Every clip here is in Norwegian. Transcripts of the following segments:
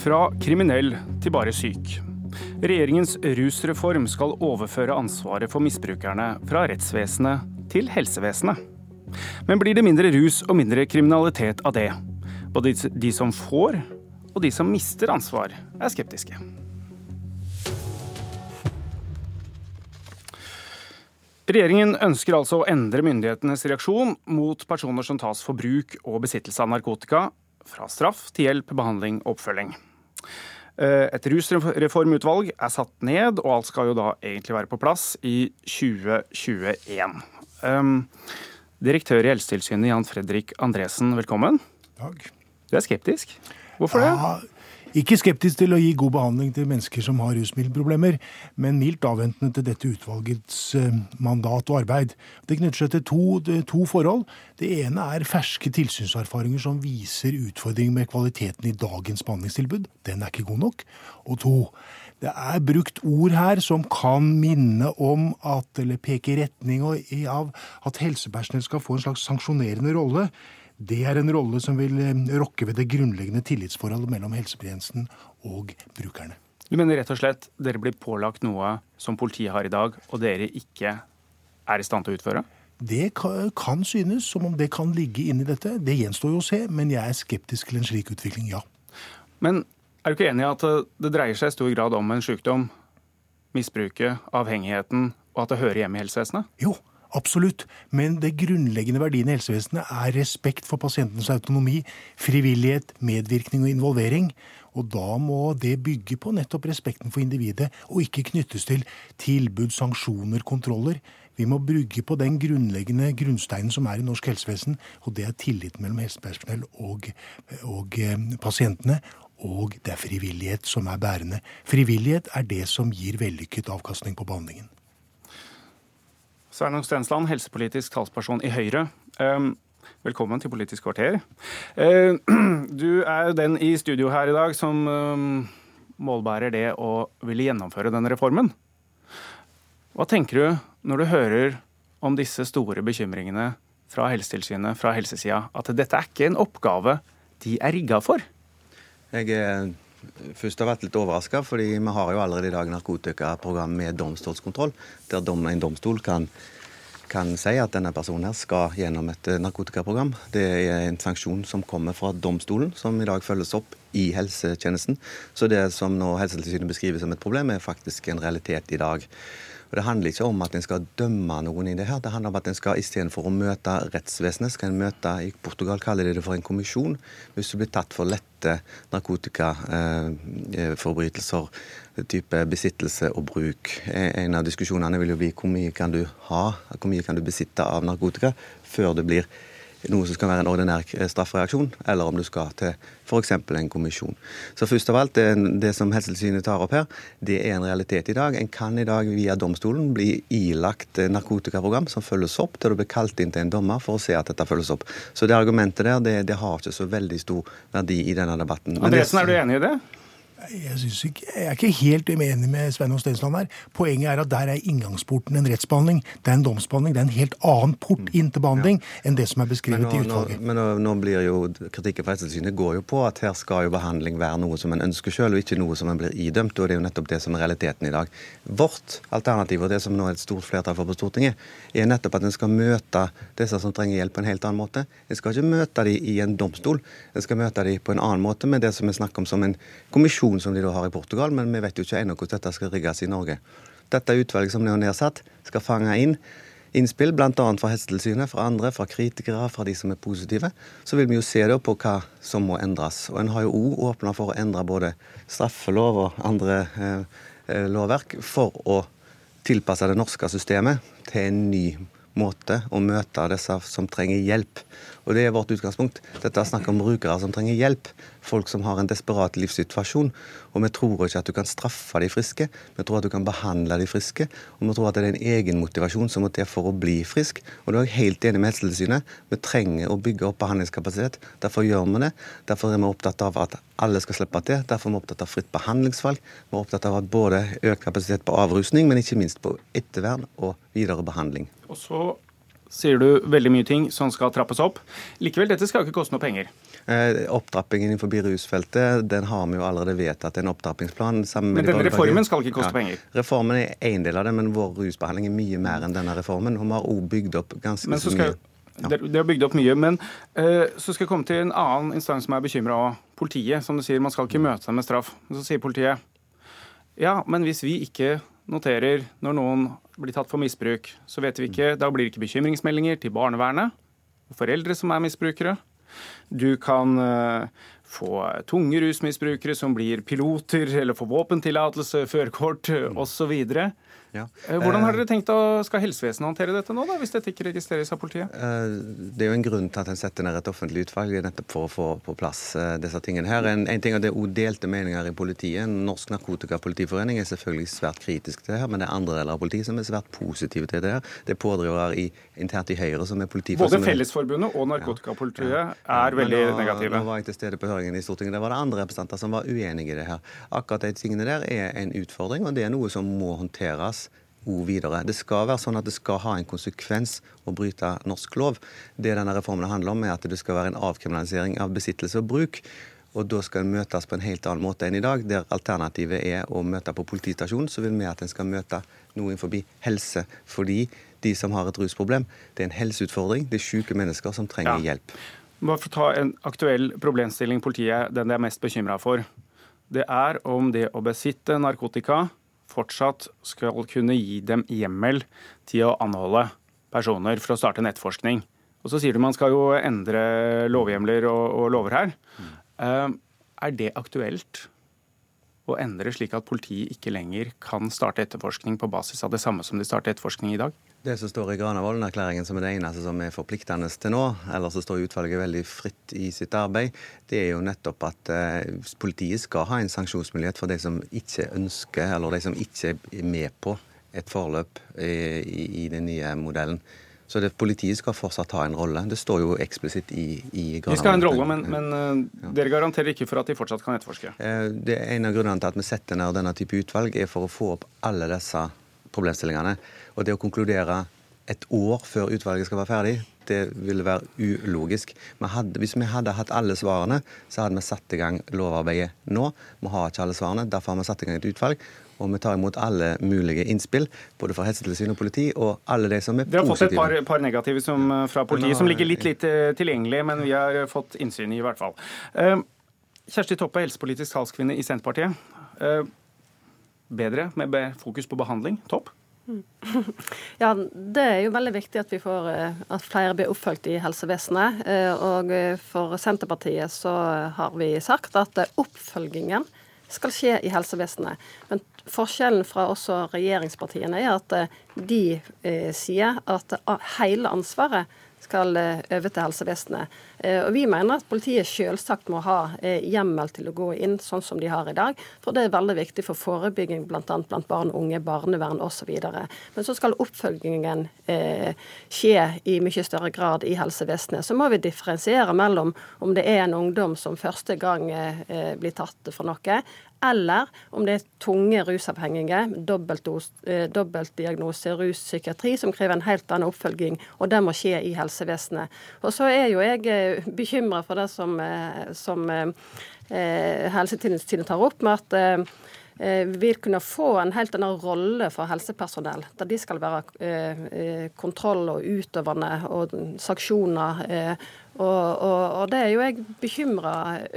Fra kriminell til bare syk. Regjeringens rusreform skal overføre ansvaret for misbrukerne fra rettsvesenet til helsevesenet. Men blir det mindre rus og mindre kriminalitet av det? Både de som får og de som mister ansvar, er skeptiske. Regjeringen ønsker altså å endre myndighetenes reaksjon mot personer som tas for bruk og besittelse av narkotika, fra straff til hjelp, behandling og oppfølging. Eh, et rusreformutvalg er satt ned, og alt skal jo da egentlig være på plass i 2021. Um, direktør i Helsetilsynet Jan Fredrik Andresen, velkommen. Takk. Du er skeptisk? Hvorfor det? Ikke skeptisk til å gi god behandling til mennesker som har rusmiddelproblemer, men mildt avventende til dette utvalgets eh, mandat og arbeid. Det knytter seg til to, to, forhold. Det ene er ferske tilsynserfaringer som viser utfordringer med kvaliteten i dagens behandlingstilbud. Den er ikke god nok. Og to, det er brukt ord her som kan minne om at, eller peke i retning av at helsepersonell skal få en slags sanksjonerende rolle det er en rolle som vil eh, rokke ved det grunnleggende tillitsforholdet mellom helsetjenesten og brukerne. Du mener rett og slett dere blir pålagt noe som politiet har i dag, og dere ikke er i stand til å utføre? Det kan synes som om det kan ligge inni dette. Det gjenstår jo å se, men jeg er skeptisk til en slik utvikling, ja. Men er du ikke enig i at det dreier seg i stor grad om en sykdom, misbruket, avhengigheten, og at det hører hjemme i helsevesenet? Jo, Absolutt, men det grunnleggende verdien i helsevesenet er respekt for pasientens autonomi, frivillighet, medvirkning og involvering. Og da må det bygge på nettopp respekten for individet, og ikke knyttes til tilbud, sanksjoner, kontroller. Vi må brygge på den grunnleggende grunnsteinen som er i norsk helsevesen, og det er tilliten mellom helsepersonell og, og eh, pasientene. Og det er frivillighet som er bærende. Frivillighet er det som gir vellykket avkastning på behandlingen. Sveinung Stensland, helsepolitisk talsperson i Høyre. Ehm, velkommen til Politisk kvarter. Ehm, du er den i studio her i dag som ehm, målbærer det å ville gjennomføre denne reformen. Hva tenker du når du hører om disse store bekymringene fra Helsetilsynet, fra helsesida, at dette er ikke en oppgave de er rigga for? Jeg er først har vært litt overraska, fordi vi har jo allerede i dag narkotikaprogram med domstolskontroll, der en domstol kan, kan si at denne personen her skal gjennom et eh, narkotikaprogram. Det er en sanksjon som kommer fra domstolen, som i dag følges opp i helsetjenesten. Så det som nå Helsetilsynet beskriver som et problem, er faktisk en realitet i dag. Og Det handler ikke om at en skal dømme noen i det her. Det handler om at en skal istedenfor å møte rettsvesenet, skal en møte I Portugal kaller de det for en kommisjon. Hvis du blir tatt for lette narkotikaforbrytelser, eh, type besittelse og bruk. En av diskusjonene vil jo bli hvor mye kan du ha, hvor mye kan du besitte av narkotika før det blir noe som skal være en ordinær straffereaksjon, eller om du skal til f.eks. en kommisjon. Så først av alt, det, det som Helsetilsynet tar opp her, det er en realitet i dag. En kan i dag via domstolen bli ilagt narkotikaprogram som følges opp, til du blir kalt inn til en dommer for å se at dette følges opp. Så det argumentet der, det, det har ikke så veldig stor verdi i denne debatten. Andresen, er du enig i det? Jeg, ikke, jeg, er ikke helt uenig med Svein Stensland her. Poenget er at der er inngangsporten en rettsbehandling. Det er en domsbehandling. Det er en helt annen port mm. inn til behandling ja. enn det som er beskrevet nå, i utvalget. Men nå, nå, blir jo kritikken fra Helsetilsynet går jo på at her skal jo behandling være noe som en ønsker selv, og ikke noe som en blir idømt. Og det er jo nettopp det som er realiteten i dag. Vårt alternativ, og det som nå er et stort flertall for på Stortinget, er nettopp at en skal møte disse som trenger hjelp på en helt annen måte. En skal ikke møte dem i en domstol, en skal møte dem på en annen måte med det som vi snakker om som en kommisjon som de da har i Portugal, men vi vet jo ikke ennå hvordan dette skal rigges i Norge. Dette utvalget som er nedsatt, skal fange inn innspill, bl.a. fra Helsetilsynet, fra andre, fra kritikere, fra de som er positive. Så vil vi jo se på hva som må endres. Og En har jo òg åpna for å endre både straffelov og andre eh, eh, lovverk for å tilpasse det norske systemet til en ny måte å møte disse som trenger hjelp. Og Det er vårt utgangspunkt. Dette er snakk om brukere som trenger hjelp. Folk som har en desperat livssituasjon. Og vi tror ikke at du kan straffe de friske, vi tror at du kan behandle de friske. Og vi tror at det er en egen motivasjon som må til for å bli frisk. Og da er jeg helt enig med Helsetilsynet. Vi trenger å bygge opp behandlingskapasitet. Derfor gjør vi det. Derfor er vi opptatt av at alle skal slippe til. Derfor er vi opptatt av fritt behandlingsvalg. Vi er opptatt av at både økt kapasitet på avrusning, men ikke minst på ettervern og videre behandling. Og så sier du veldig mye ting som skal trappes opp. Likevel, dette skal jo ikke koste noe penger. Eh, opptrappingen innenfor rusfeltet den har vi jo allerede vedtatt en opptrappingsplan. men denne reformen skal ikke koste ja. penger? Reformen er én del av det, men vår rusbehandling er mye mer enn denne reformen. Og vi har også bygd opp ganske men så skal, mye. Ja. Det har bygd opp mye, men eh, så skal jeg komme til en annen instans som er bekymra òg. Politiet. Som du sier, man skal ikke møte seg med straff. Så sier politiet ja, men hvis vi ikke noterer når noen blir tatt for misbruk, så vet vi ikke, da blir det ikke bekymringsmeldinger til barnevernet og foreldre som er misbrukere. Du kan uh, få tunge rusmisbrukere som blir piloter eller får våpentillatelse, førerkort mm. osv. Ja. Eh, hvordan har eh, dere tenkt å Skal helsevesenet håndtere dette nå, da, hvis dette ikke registreres av politiet? Det er jo en grunn til at en setter ned et offentlig utvalg nettopp for å få på plass disse tingene her. En, en ting er Det er delte meninger i politiet. Norsk Narkotikapolitiforening er selvfølgelig svært kritisk til det her, men det er andre deler av politiet som er svært positive til det her. Det er pådrivere internt i Høyre som er politifolk. Både Fellesforbundet og narkotikapolitiet ja. Ja. er veldig nå, negative. Nå var jeg til stede på høringen i Stortinget. Der var det andre representanter som var uenige i det her. Akkurat de tingene der er en utfordring, og det er noe som må håndteres videre. Det skal være sånn at det skal ha en konsekvens å bryte norsk lov. Det denne reformen handler om, er at det skal være en avkriminalisering av besittelse og bruk. Og da skal en møtes på en helt annen måte enn i dag, der alternativet er å møte på politistasjonen. Så vil vi at en skal møte noe innenfor helse. Fordi de som har et rusproblem, det er en helseutfordring. Det er syke mennesker som trenger ja. hjelp. Bare for å ta en aktuell problemstilling politiet, den de er mest bekymra for. Det er om det å besitte narkotika fortsatt skal kunne gi dem hjemmel til å anholde personer for å starte nettforskning. Og så sier du man skal jo endre lovhjemler og, og lover her. Mm. Er det aktuelt å endre slik at politiet ikke lenger kan starte etterforskning på basis av det samme som de starter etterforskning i dag? Det som står i Granavolden-erklæringen som er det eneste som er forpliktende til nå, eller så står utvalget veldig fritt i sitt arbeid, det er jo nettopp at eh, politiet skal ha en sanksjonsmulighet for de som ikke ønsker, eller de som ikke er med på et forløp i, i, i den nye modellen. Så det, politiet skal fortsatt ha en rolle. Det står jo eksplisitt i, i De skal ha en rolle, men, men ja. Eh, dere garanterer ikke for at de fortsatt kan etterforske? Eh, det er En av grunnene til at vi setter ned denne type utvalg, er for å få opp alle disse problemstillingene. Og det å konkludere et år før utvalget skal være ferdig, det ville være ulogisk. Vi hadde, hvis vi hadde hatt alle svarene, så hadde vi satt i gang lovarbeidet nå. Vi har ikke alle svarene, derfor har vi satt i gang et utvalg. Og vi tar imot alle mulige innspill, både fra Helsetilsynet og politi, og alle de som er positive. Dere har fått et par, par negative som, eh, fra politiet, som ligger litt lite eh, tilgjengelig, men vi har fått innsyn i, i hvert fall. Uh, Kjersti Toppe, helsepolitisk talskvinne i Senterpartiet. Uh, bedre med fokus på behandling. Topp? Ja, Det er jo veldig viktig at vi får at flere blir oppfølgt i helsevesenet. Og for Senterpartiet så har vi sagt at oppfølgingen skal skje i helsevesenet. Men Forskjellen fra også regjeringspartiene er at eh, de eh, sier at hele ansvaret skal eh, over til helsevesenet. Eh, og Vi mener at politiet selvsagt må ha eh, hjemmel til å gå inn sånn som de har i dag. For det er veldig viktig for forebygging bl.a. blant barn og unge, barnevern osv. Men så skal oppfølgingen skje i mye større grad i helsevesenet. Så må vi differensiere mellom om det er en ungdom som første gang blir tatt for noe, eller om det er tunge rusavhengige, dobbeltdiagnose, ruspsykiatri, som krever en helt annen oppfølging, og det må skje i helsevesenet. Og så er jo jeg bekymra for det som, eh, som eh, Helsetilsynet tar opp, med at eh, vi vil kunne få en helt annen rolle for helsepersonell. Der de skal være eh, kontroll og utøvende og sanksjoner. Eh, og, og, og, det er jo jeg bekymra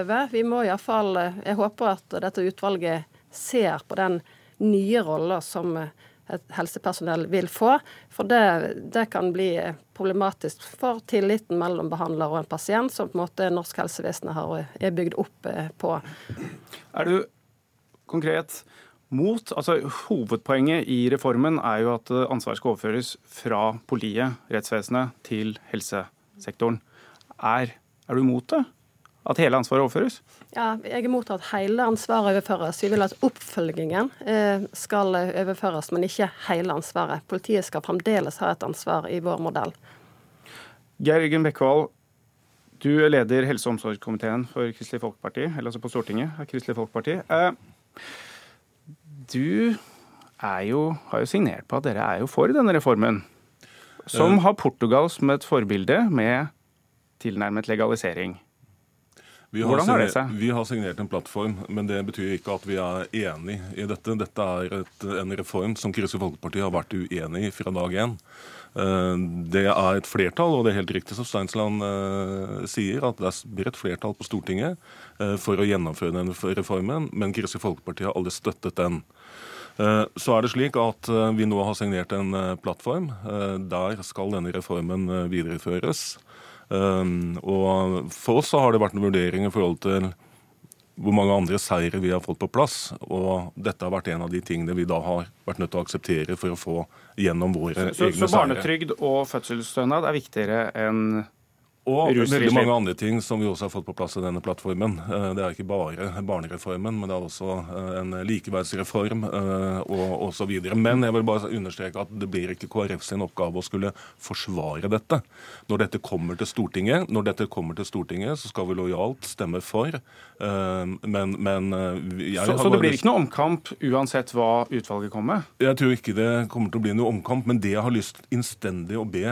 over. Vi må iallfall Jeg håper at dette utvalget ser på den nye rolla som et helsepersonell vil få. For det, det, kan bli problematisk for tilliten mellom behandler og en pasient, som på en måte norsk helsevesen er bygd opp eh, på. Er du konkret mot altså Hovedpoenget i reformen er jo at ansvaret skal overføres fra politiet, rettsvesenet, til helsesektoren. Er, er du imot det? At hele ansvaret overføres? Ja, Jeg er imot at hele ansvaret overføres. Vi vil at oppfølgingen eh, skal overføres, men ikke hele ansvaret. Politiet skal fremdeles ha et ansvar i vår modell. Geir Jørgen Bekkevold, du er leder helse- og omsorgskomiteen for Kristelig Folkeparti, eller altså på Stortinget av Kristelig Folkeparti. Eh, du jo, har jo signert på at dere er jo for denne reformen. som har Portugal som et forbilde med tilnærmet legalisering. Hvordan har det seg? Vi har signert en plattform, men det betyr ikke at vi er enig i dette. Dette er et, en reform som Kristelig Folkeparti har vært uenig i fra dag én. Eh, det er et flertall, og det er helt riktig som Steinsland uh, sier, at det blir et flertall på Stortinget uh, for å gjennomføre denne reformen, men Kristelig Folkeparti har aldri støttet den. Så er det slik at vi nå har signert en plattform. Der skal denne reformen videreføres. Um, og For oss så har det vært en vurdering i forhold til hvor mange andre seire vi har fått på plass. Og dette har vært en av de tingene vi da har vært nødt til å akseptere for å få gjennom våre så, egne seire. Så barnetrygd og fødselsstønad er viktigere enn og veldig mange andre ting som vi også har fått på plass i denne plattformen. Eh, det er ikke bare barnereformen, men det er også eh, en likeverdsreform eh, og osv. Men jeg vil bare understreke at det blir ikke KrF sin oppgave å skulle forsvare dette. Når dette kommer til Stortinget, når dette kommer til Stortinget, så skal vi lojalt stemme for. Men, men så, så det blir ikke noe omkamp uansett hva utvalget kommer med? Jeg tror ikke det kommer til å bli noe omkamp. Men det jeg har lyst innstendig å be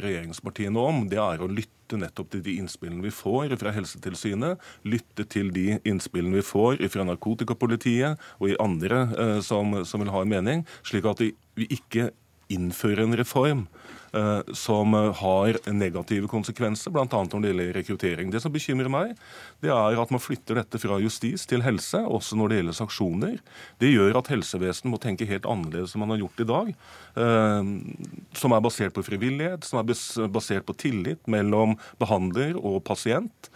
regjeringspartiene om, det er å lytte nettopp til de innspillene vi får fra Helsetilsynet, lytte til de innspillene vi får fra narkotikapolitiet og i andre eh, som, som, vil ha en mening, slik at vi, ikke innfører en reform som har negative konsekvenser, bl.a. når det gjelder rekruttering. Det som bekymrer meg, det er at man flytter dette fra justis til helse, også når det gjelder sanksjoner. Det gjør at helsevesenet må tenke helt annerledes enn man har gjort i dag. Eh, som er basert på frivillighet, som er basert på tillit mellom behandler og pasient.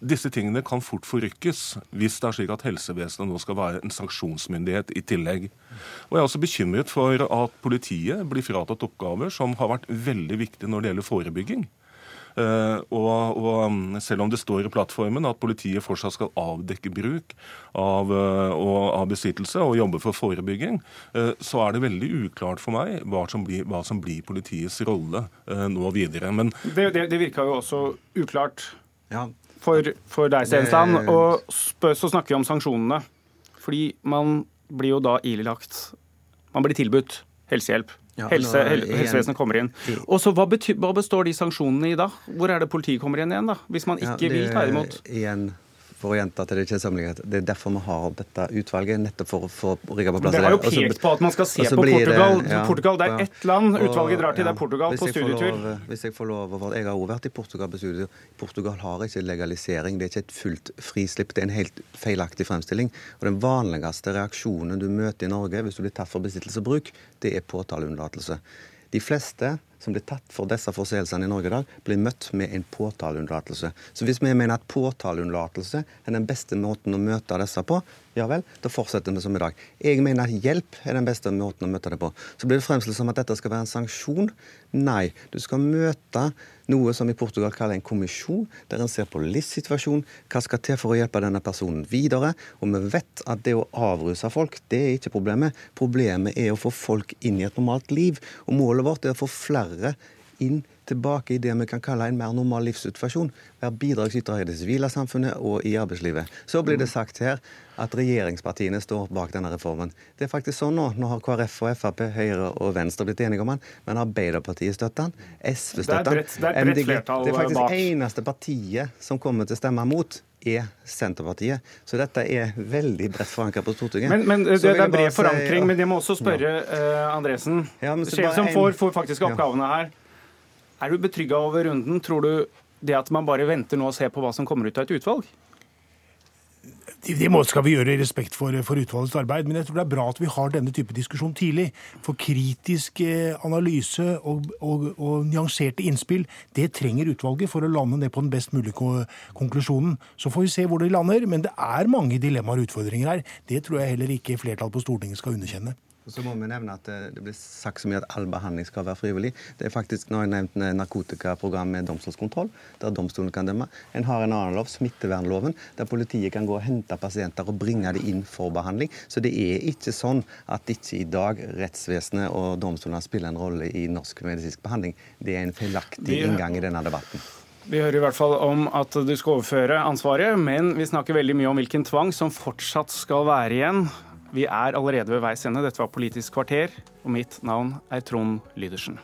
Disse tingene kan fort forrykkes hvis det er slik at helsevesenet nå skal være en sanksjonsmyndighet i tillegg. Og Jeg er også bekymret for at politiet blir fratatt oppgaver som har vært veldig viktig når det gjelder forebygging. Uh, og, og, um, Selv om det står i plattformen at politiet fortsatt skal avdekke bruk av, uh, av besittelse og jobbe for forebygging, uh, så er det veldig uklart for meg hva som blir, hva som blir politiets rolle nå videre. Men, det, det, det virka jo også uklart. Ja, for, for deg, Stensland. Og så snakker vi om sanksjonene. Fordi man blir jo da ilagt Man blir tilbudt helsehjelp. Helse, hel, helsevesenet kommer inn. Og så hva, betyr, hva, består de sanksjonene i da? Hvor er det politiet kommer inn igjen, da? Hvis man ikke ja, det, vil ta imot? Igjen for å gjenta til det kjedsommelige, det er derfor vi har dette utvalget. nettopp for å få rigga på plass det. Dere har jo pekt Også, på at man skal se på Portugal. Det, ja, Portugal. Det er ett land utvalget drar til, det er Portugal på studietur. Lov, hvis jeg får lov, Jeg har også vært i Portugal på studietur. Portugal har ikke legalisering. Det er ikke et fullt frislipp. Det er en helt feilaktig fremstilling. Og Den vanligste reaksjonen du møter i Norge hvis du blir tatt for besittelse og bruk, det er påtaleunnlatelse. De fleste som blir tatt for disse forseelsene i Norge i dag, blir møtt med en påtaleunnlatelse. Så hvis vi mener at påtaleunnlatelse er den beste måten å møte disse på, ja vel, da fortsetter vi som i dag. Jeg mener at hjelp er den beste måten å møte det på. Så blir det fremstilt som at dette skal være en sanksjon. Nei, du skal møte noe som i Portugal kaller en kommisjon, der en ser på livssituasjonen, hva skal til for å hjelpe denne personen videre. Og vi vet at det å avruse folk, det er ikke problemet. Problemet er å få folk inn i et normalt liv. Og målet vårt er å få flere inn tilbake i det vi kan kalle en mer normal livssituasjon. Være bidragsytere i det sivile samfunnet og i arbeidslivet. Så blir det sagt her at regjeringspartiene står bak denne reformen. Det er faktisk sånn nå. Nå har KrF og Frp, Høyre og Venstre blitt enige om den, men Arbeiderpartiet støtter den, SV støtter den. Det er bredt flertall bak. Det er faktisk eneste partiet som kommer til å stemme mot er Senterpartiet. Så dette er veldig bredt forankret på Stortinget. Men, men det, det, er bred forankring, si, ja. men jeg må også spørre uh, Andresen, ja, sjef som får, får faktisk oppgavene her. Er du betrygga over runden? Tror du det at man bare venter nå og ser på hva som kommer ut av et utvalg? Det, skal vi gjøre i respekt for, for, utvalgets arbeid, men jeg tror det er bra at vi har denne type diskusjon tidlig. For kritisk eh, analyse og, og, og nyanserte innspill, det trenger utvalget for å lande ned på den best mulige konklusjonen. Så får vi se hvor det lander, men det er mange dilemmaer og utfordringer her. Det tror jeg heller ikke flertallet på Stortinget skal underkjenne. Så må vi nevne at eh, Det blir sagt så mye at all behandling skal være frivillig. Det er faktisk nå jeg nevnt narkotikaprogram med domstolskontroll, der domstolen kan dømme. En har en annen lov, smittevernloven, der politiet kan gå og hente pasienter og bringe dem inn for behandling. Så det er ikke sånn at ikke i dag rettsvesenet og domstolene spiller en rolle i norsk medisinsk behandling. Det er en feilaktig inngang i denne debatten. Vi hører i hvert fall om at du skal overføre ansvaret, men vi snakker veldig mye om hvilken tvang som fortsatt skal være igjen. Vi er allerede ved veis ende. Dette var Politisk kvarter, og mitt navn er Trond Lydersen.